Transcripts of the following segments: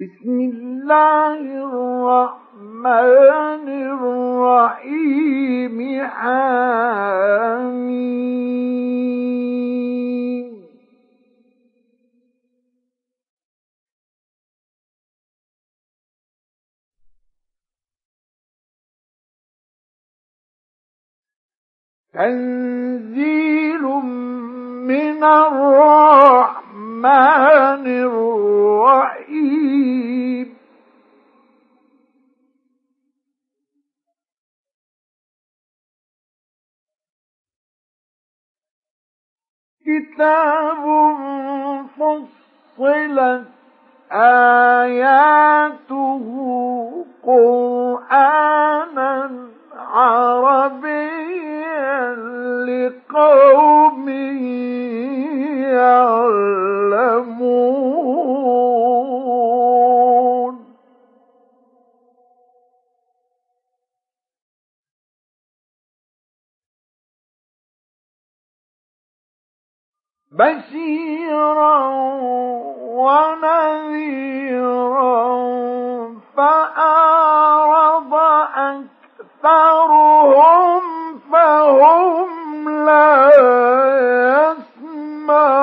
بسم الله الرحمن الرحيم. حميم. تنزيل من الرحمن الرحيم. كتاب فصلت آياته قرآنا عربيا لقوم يعلمون. بشيرا ونذيرا فأعرض أكثرهم فهم لا يسمعون.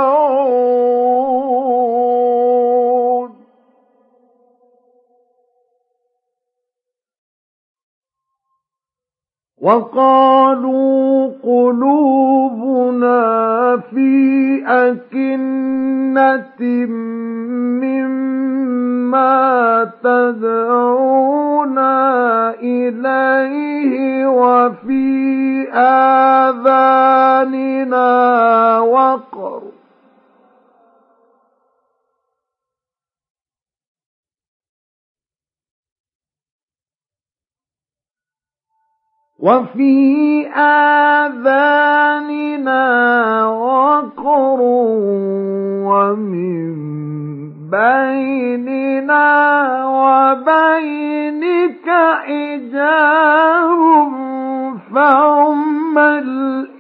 وقالوا قلوبنا في أكنة مما تدعونا إليه وفي آذاننا وقر وفي آذاننا وقر ومن بيننا وبينك حجاب فاعمل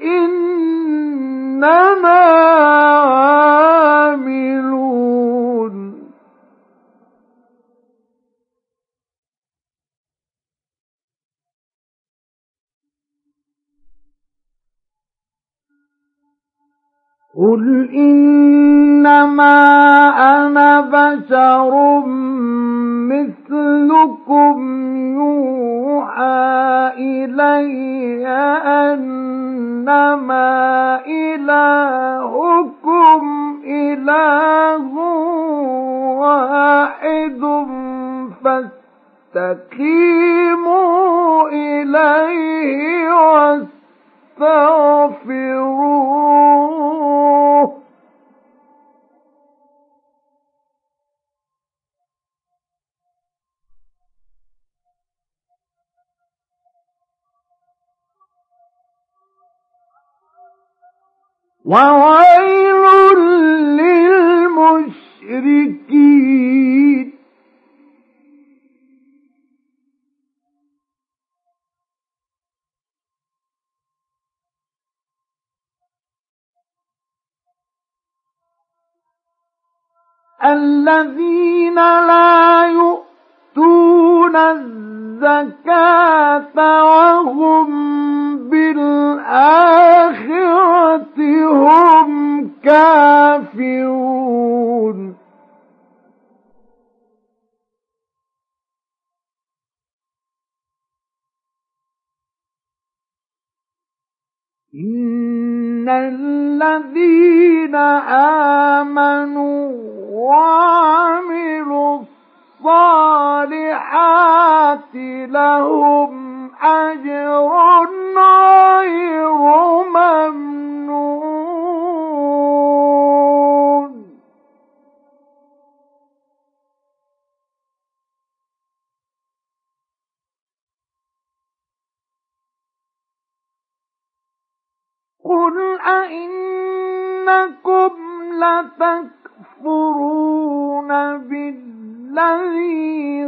إننا عاملون قل إنما أنا بشر مثلكم يوحى إلي أنما إلهكم إله واحد فاستقيموا إليه واستغفروه وويل للمشركين الذين لا يؤتون الزكاة وهم بالآخرة أئنكم لتكفرون بالذي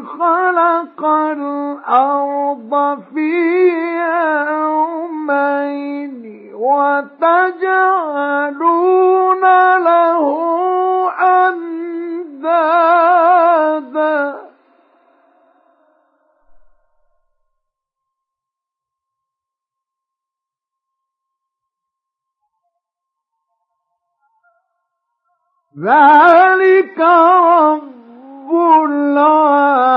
خلق الأرض في يومين وتجعلون له أندادا ذلك رب العالمين.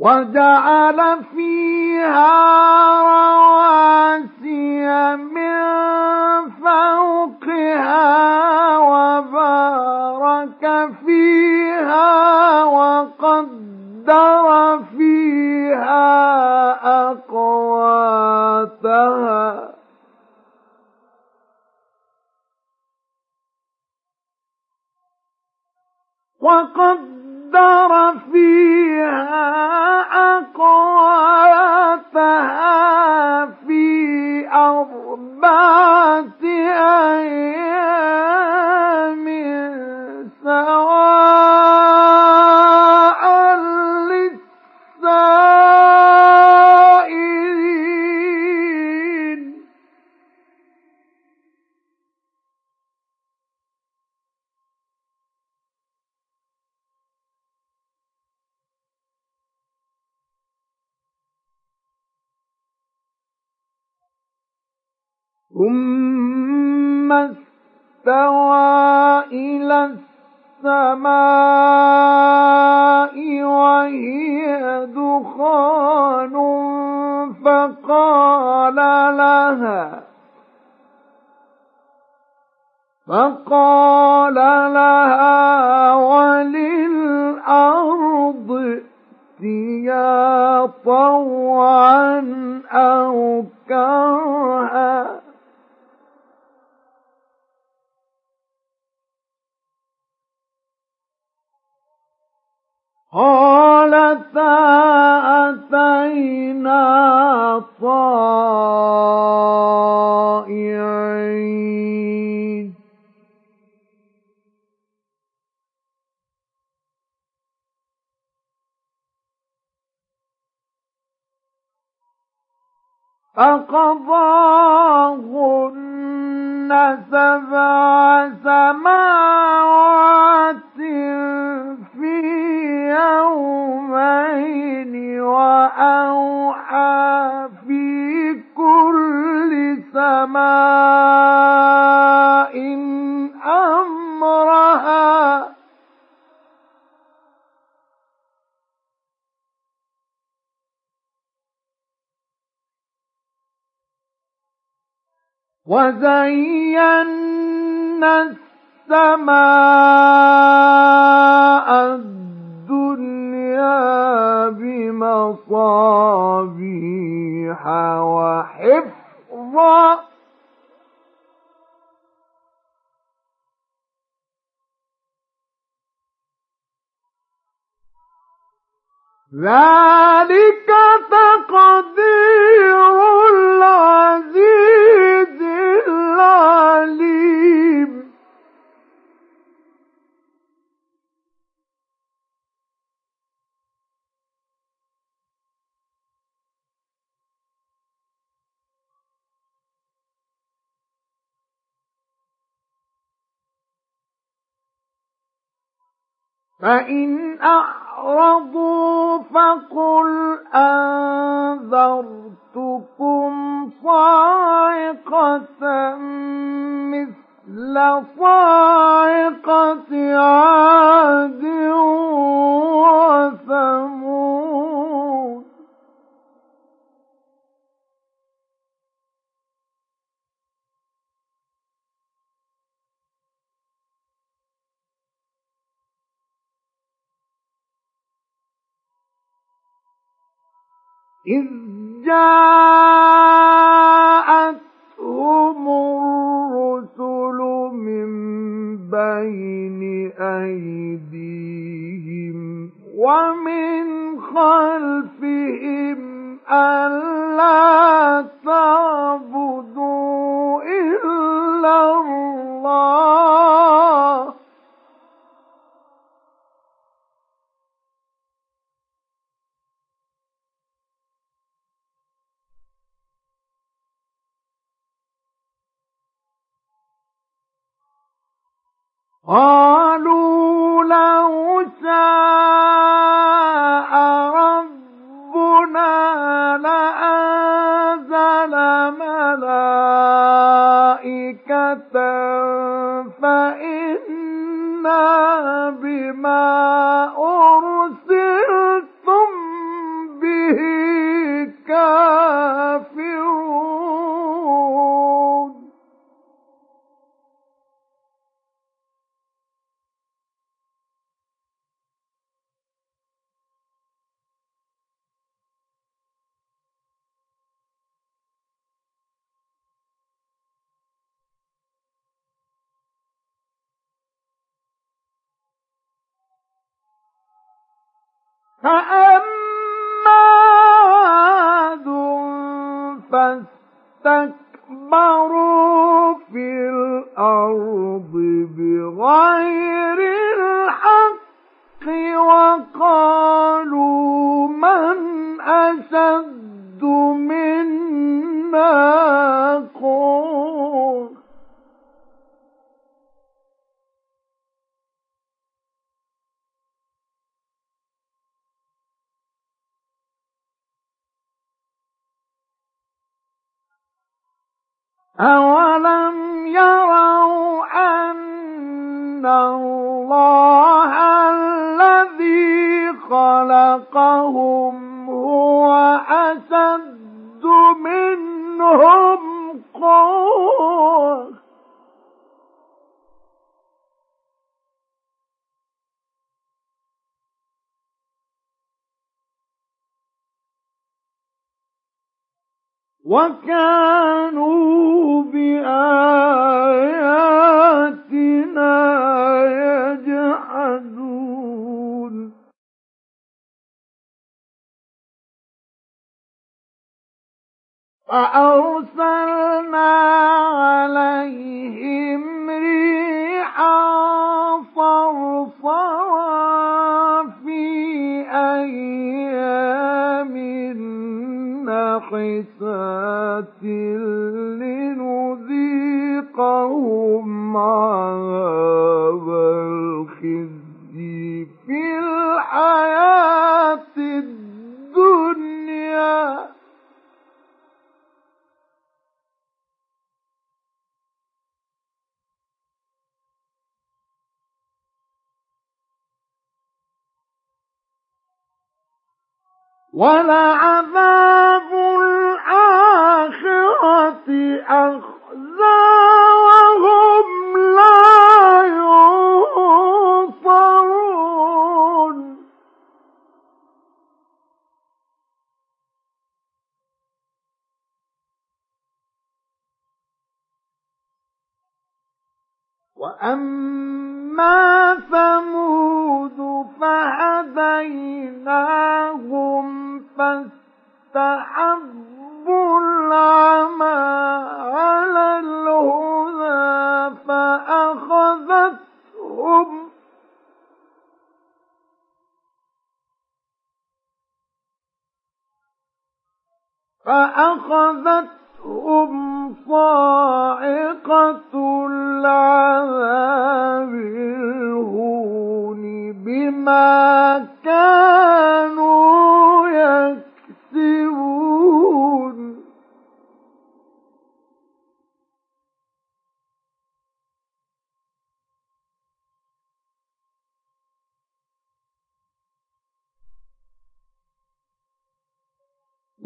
وجعل فيها رواسي من فوقها وبارك فيها وقدر فيها أقواتها. وقدر فيها أقواتها في أربعة أيام فقضاهن سبع سماوات في يومين وزينا السماء الدنيا بمصابيح وحفظا ذلك تقدير العزيز العليم. فإن أعرضوا فقل أنذرتكم صاعقة مثل صاعقة عاد وثمود إذ جاءتهم الرسل من بين أيديهم ومن خلفهم ألا تعبدوا إلا الله قالوا ربنا لأنزل ملائكة فإنا بما أرسلتم فأما عاد فاستكبروا وكانوا ولعذاب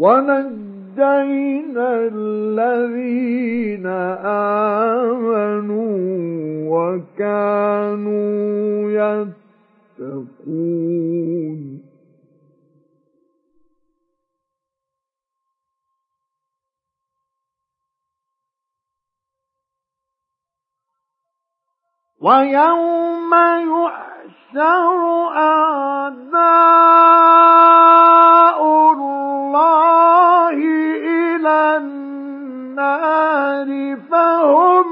ونجينا الذين آمنوا وكانوا يتقون. ويوم يحشر أعداء الله إلى النار فهم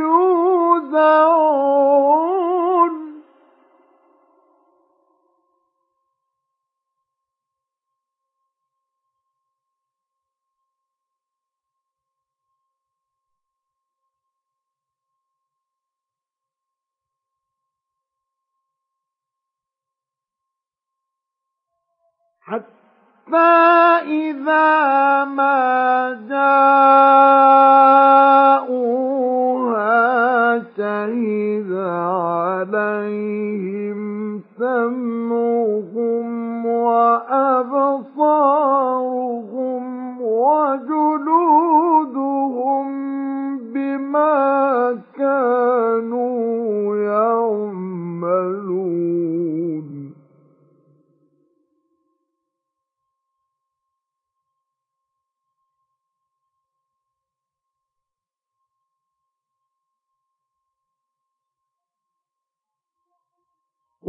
يوزعون. حتى إذا ما جاءوها شهد عليهم سمعهم وأبصارهم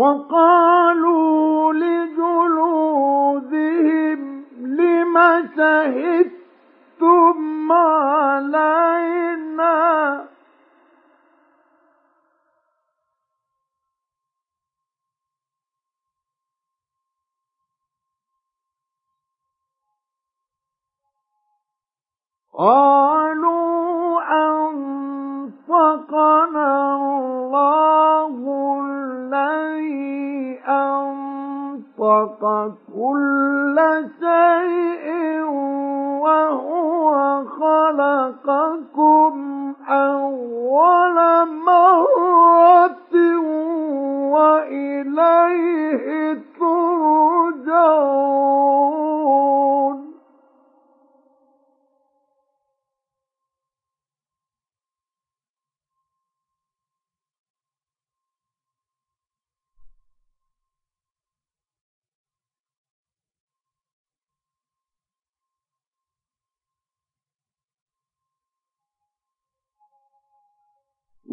وقالوا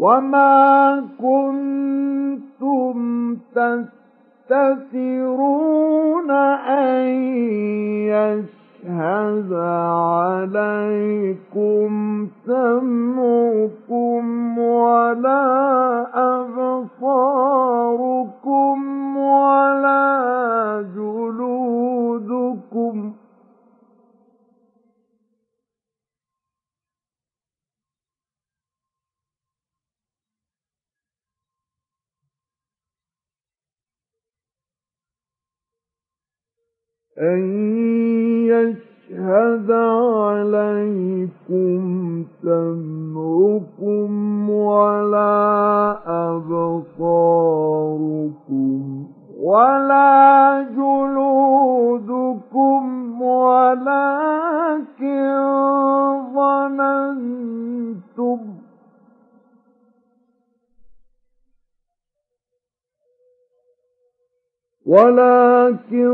وما كنتم تستثرون أن يشهد عليكم سمعكم ولا أبصاركم ولا جلودكم أن يشهد عليكم سمعكم ولا أبصاركم ولا جلودكم ولكن ظننتم ولكن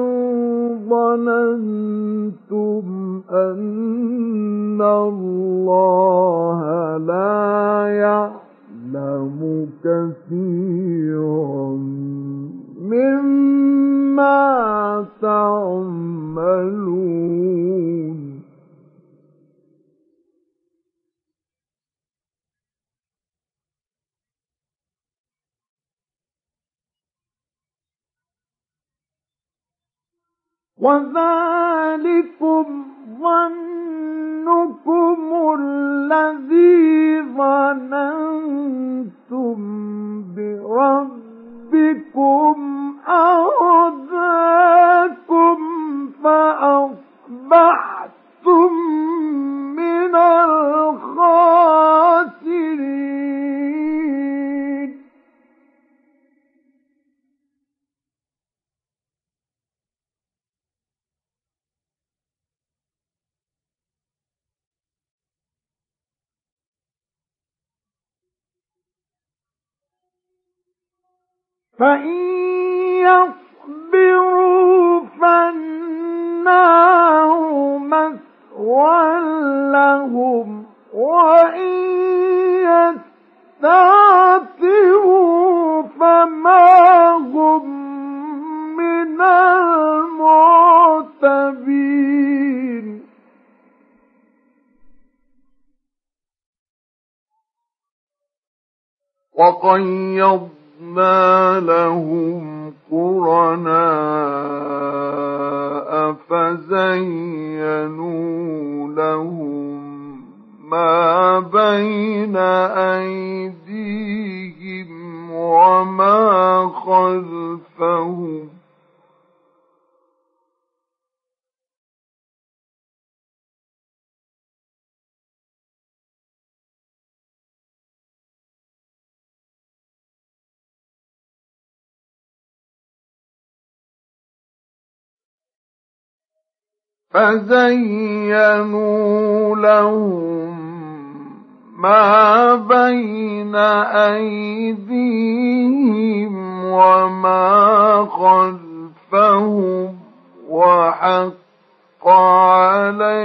ظننتم أن الله لا يعلم كثيرا مما تعملون. وذلكم ظنكم الذي ظننتم بربكم أرداكم فأصبحتم من الخاسرين. فإن يصبروا فالنار مثوى لهم وإن يستعتبوا فما هم من المعتبين لهم قرناء فزينوا لهم ما بين أيديهم وما خلفهم فزينوا لهم ما بين أيديهم وما خلفهم وحق عليهم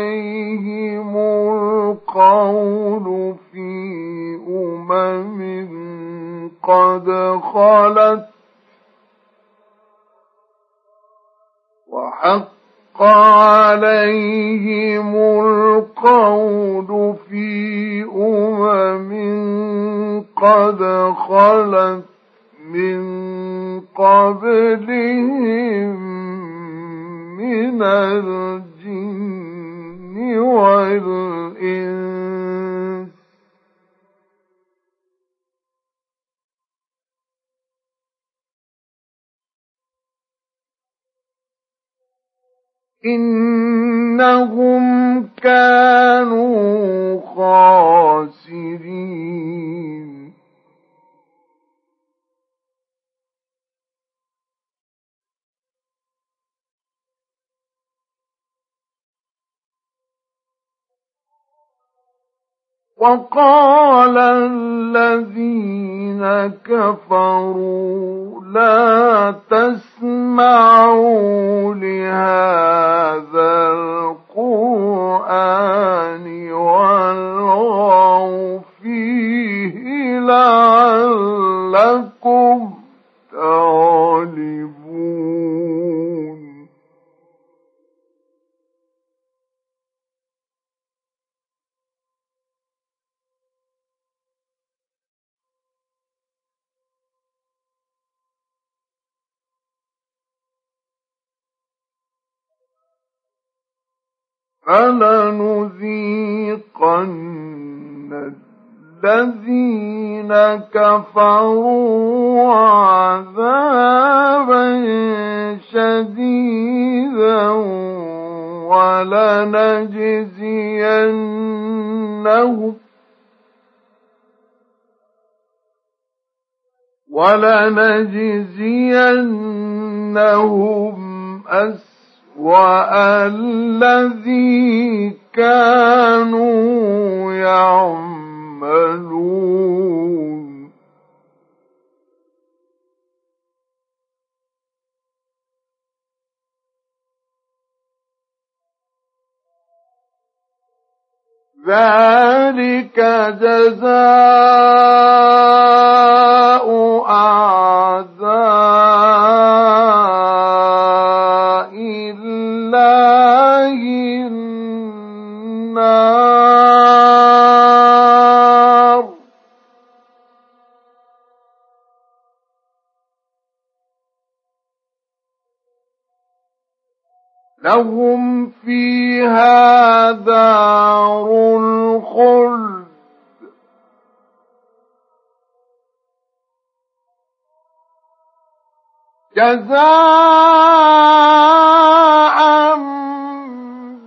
القول في أمم قد خلت وحق عليهم القول في أمم قد خلت من قبلهم من الجن والإنس إنهم كانوا خاسرين وقال الذين كفروا لا تسمعوا لهذا القرآن والغوا فيه لعلكم فلنذيقن الذين كفروا عذابا شديدا ولنجزينهم ولنجزينهم أسرا والذي كانوا يعملون ذلك جزاء لهم فيها دار الخلد. جزاء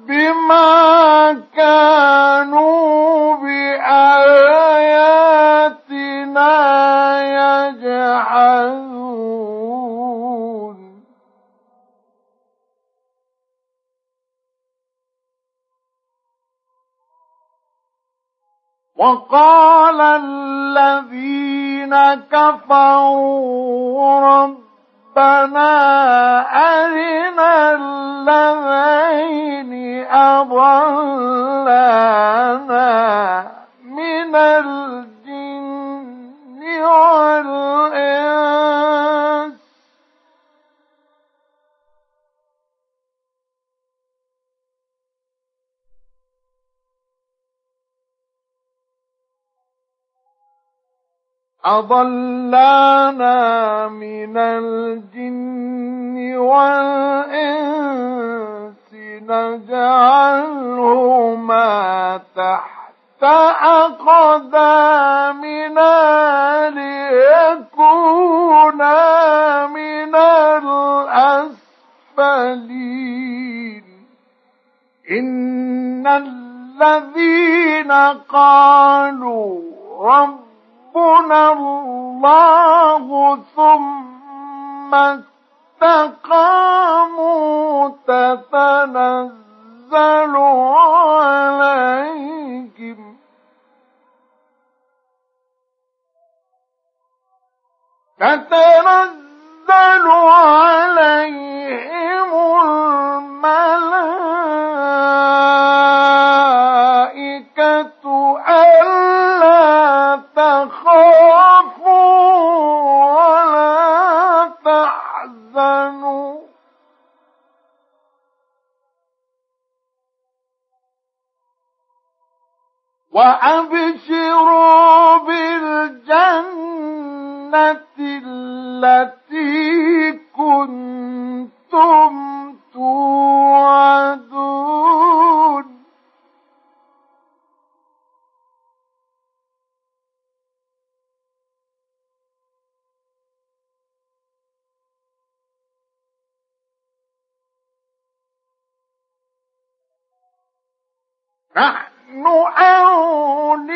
بما وقال الذين كفروا رب ربنا أرنا الذين أضلانا. أضلانا من الجن والإنس نجعلهما تحت أقدامنا ليكونا من الأسفلين. إن الذين قالوا رب ربنا الله ثم استقاموا تتنزل عليهم. تتنزل عليهم الملائكة. وأبشروا بالجنة التي كنتم توعدون. نحن أولياؤكم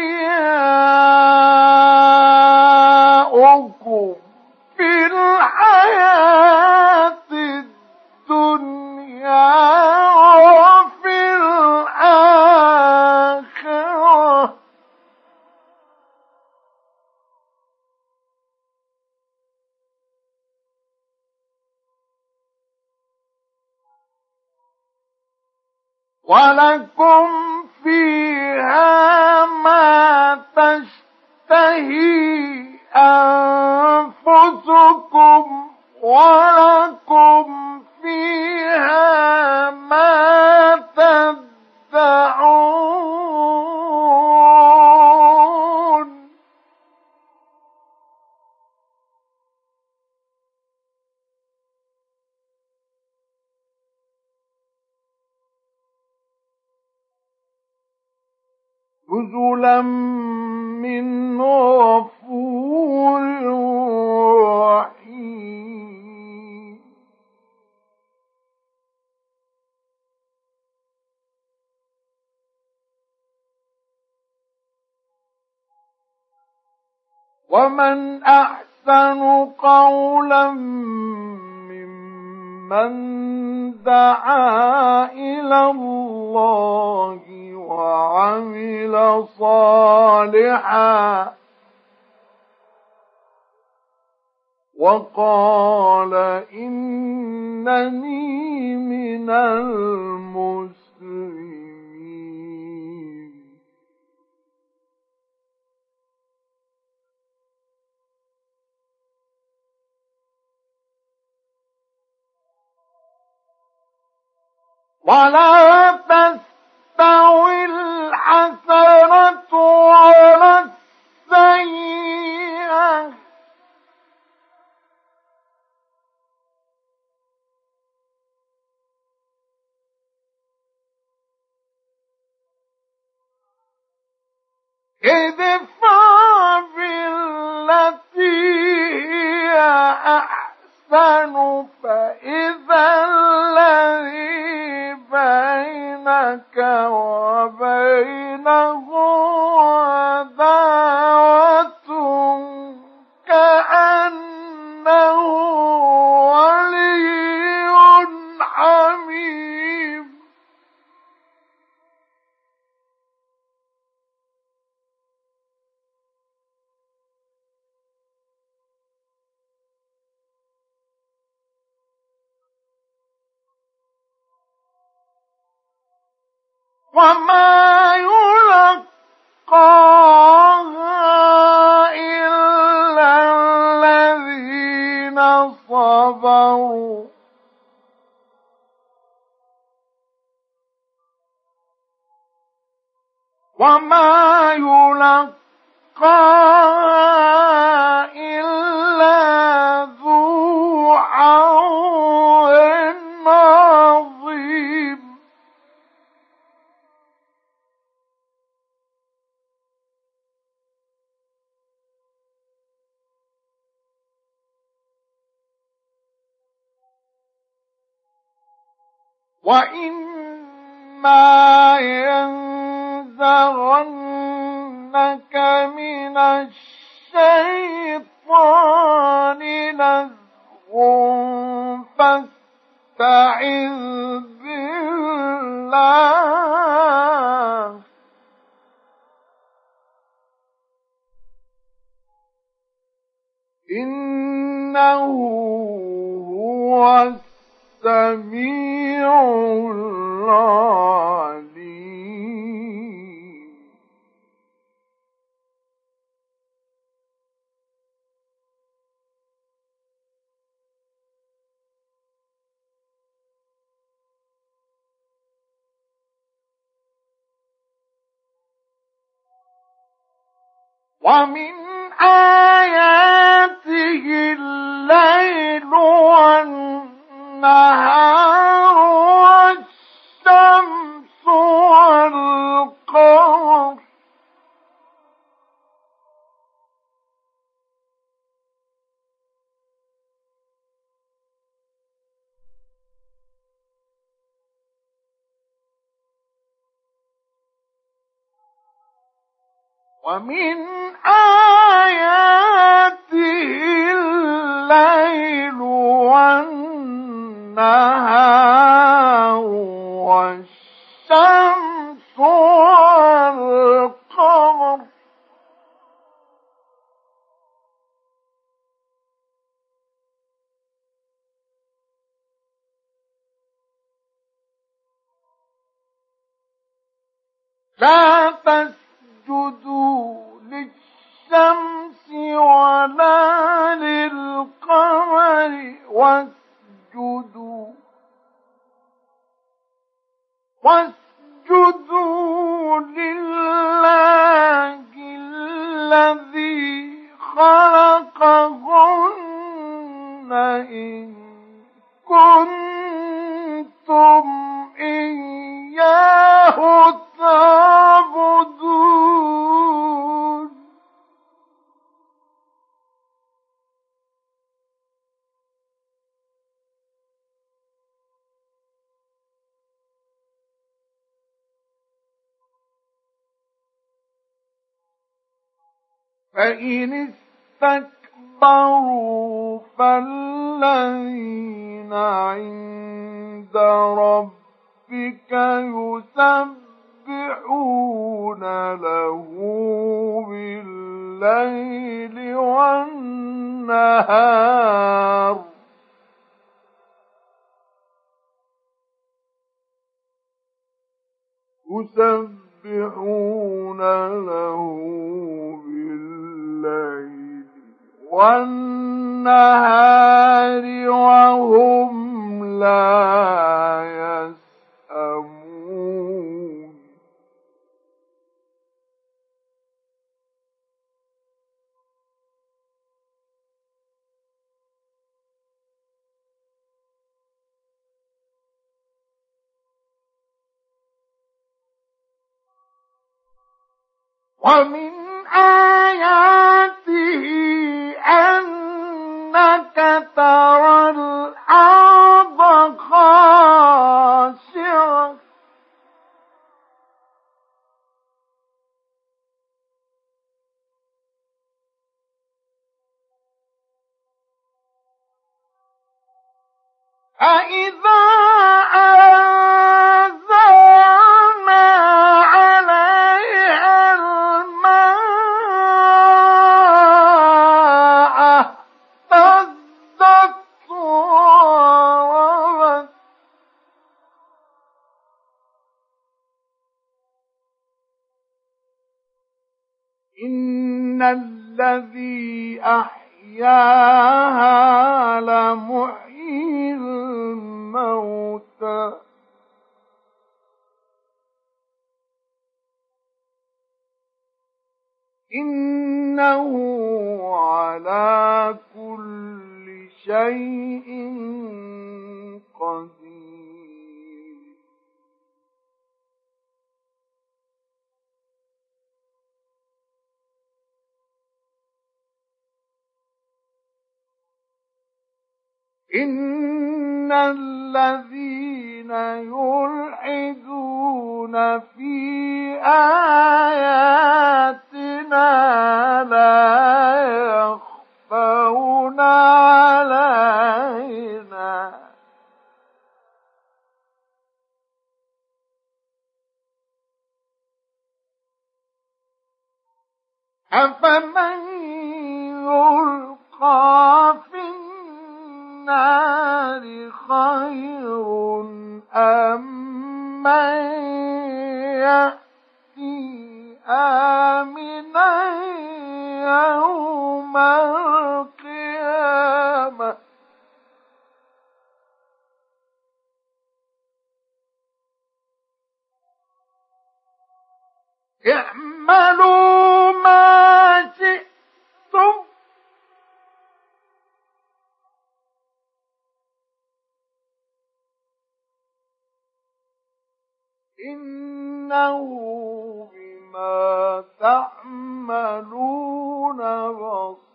إلى الله وعمل صالحا. وقال إنني من المسلمين ولا تستوي الحسنة ولا السيئة. ادفع بالتي هي أحسن. فإذا الذي بينك وبينه عداوة وما يلقاها إلا الذين صبروا. وما وإما ومن آياته الليل والنهار والشمس والقمر. ومن فإن استكبروا فالذين عند ربك يسبحون له بالليل والنهار. يسبحون له والنهار وهم لا يسأمون. ومن آياته أنك ترى الأرض خاشعة فإذا آمنا يوم القيامة. اعملوا ما شئتم. إنه بما تعملون بصير.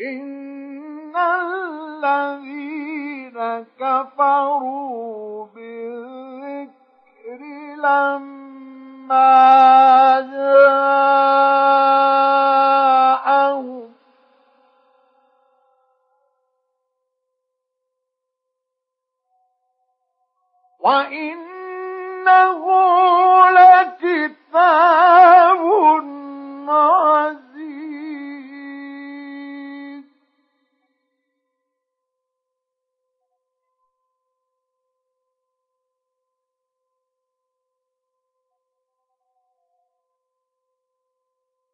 إن الذين كفروا بالذكر لما جاءوا وإنه لكتاب عزيز.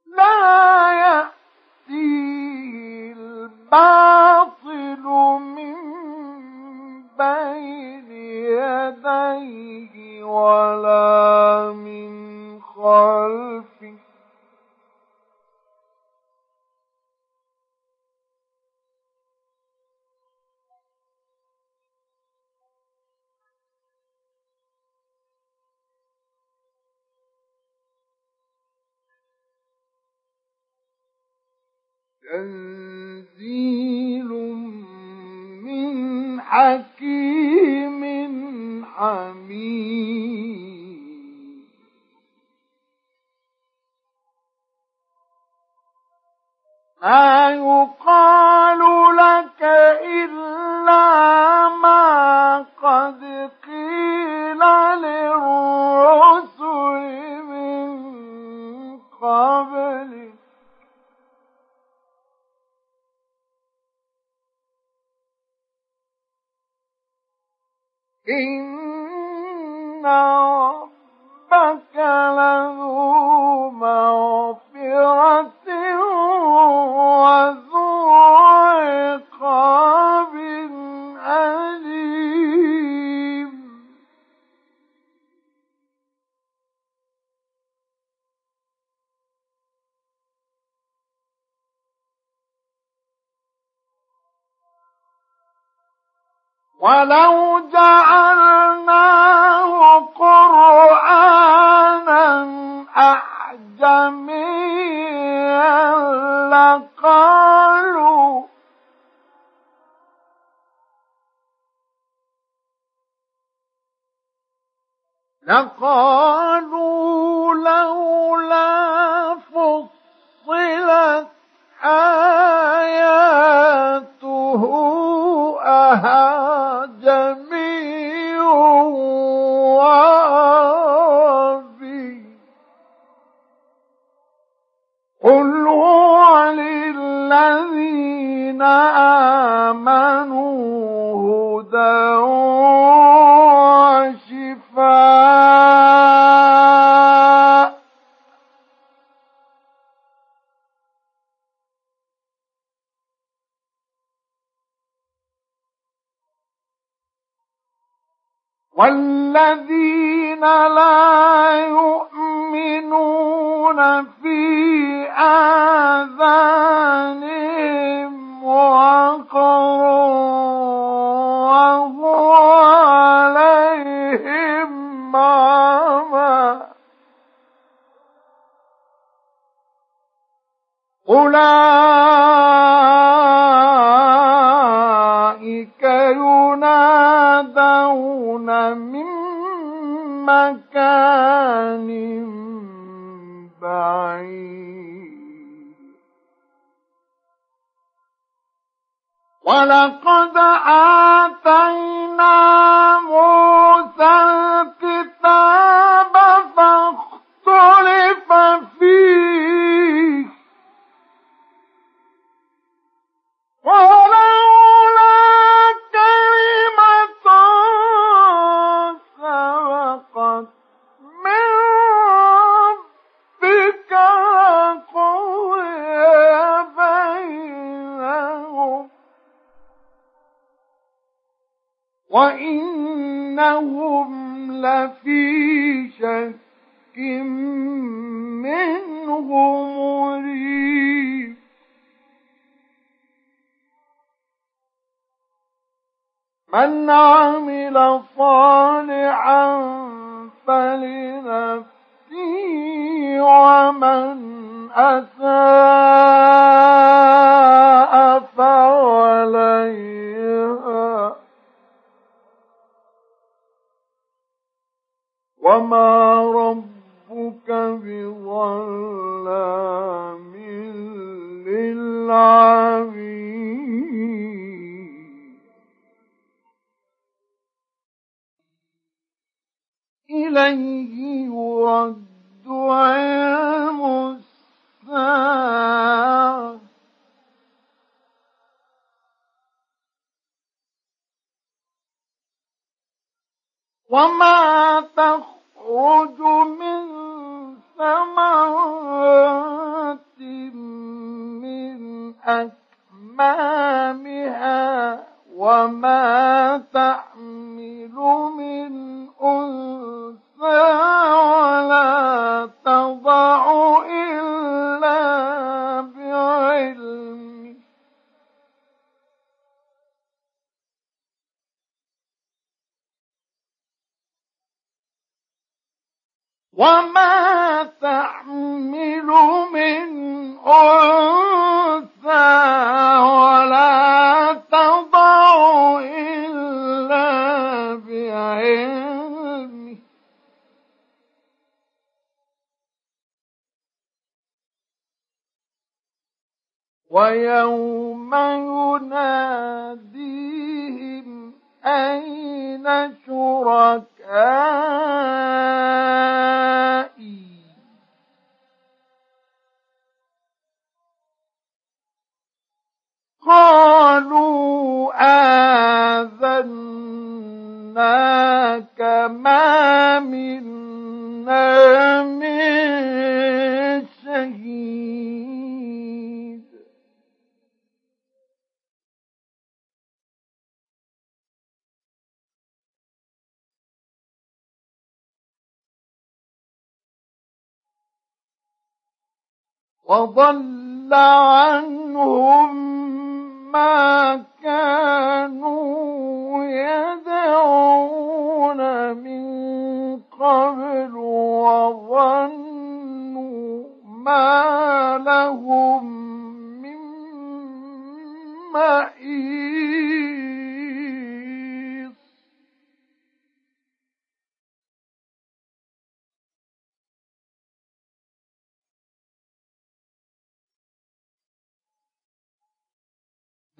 لا يأتي الباطل من one. بعيد ولقد آتينا وما تخرج من ثمرات من أكمامها وما تحمل من أنثى ولا تضع إلا وما تحمل من أنثى ولا تضع إلا بعلمه ويوم يناديهم أين شركائي؟ قالوا آذناك ما منا من شهيد وضل عنهم ما كانوا يدعون من قبل وظنوا ما لهم من محيص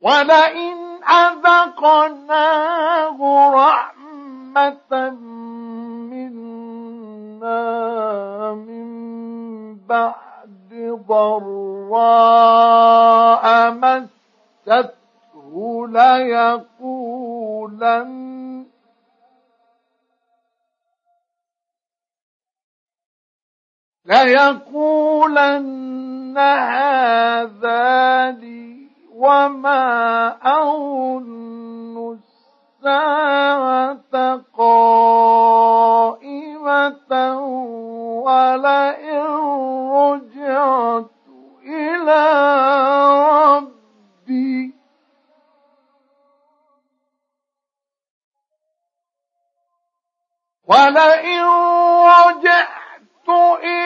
ولئن أذقناه رحمة منا من بعد ضراء مسته ليقولن ليقولن هذا لي وما أظن الساعة قائمة ولئن رجعت إلى ربي. ولئن رجعت إلى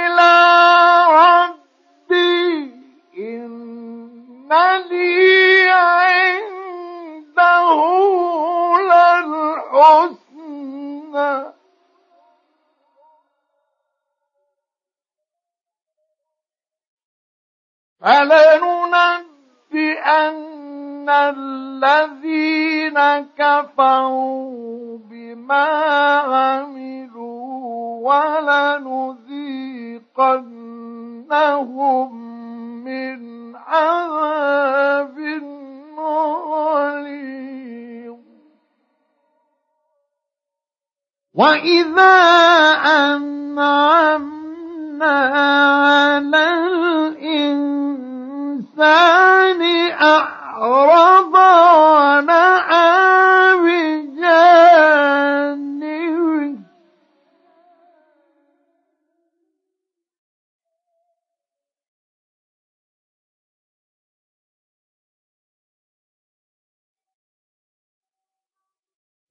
فلننبئن الذين كفروا بما عملوا ولنذيقنهم من عذاب غليظ وإذا أنعمنا على الإنسان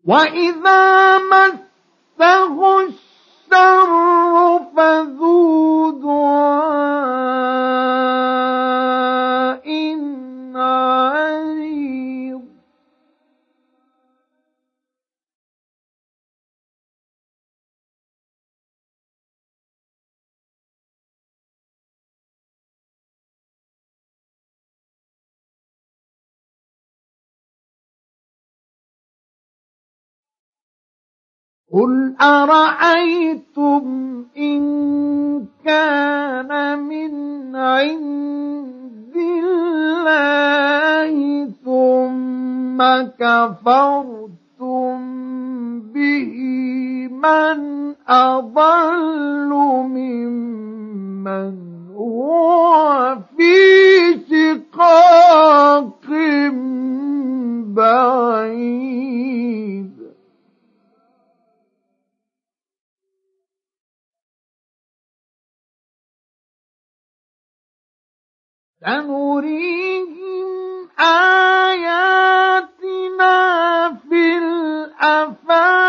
وإذا مسه الشر فذو دعاء. قل أرأيتم إن كان من عند الله ثم كفرتم به من أضل ممن هو في شقاق بعيد سنريهم آياتنا في الآفاق.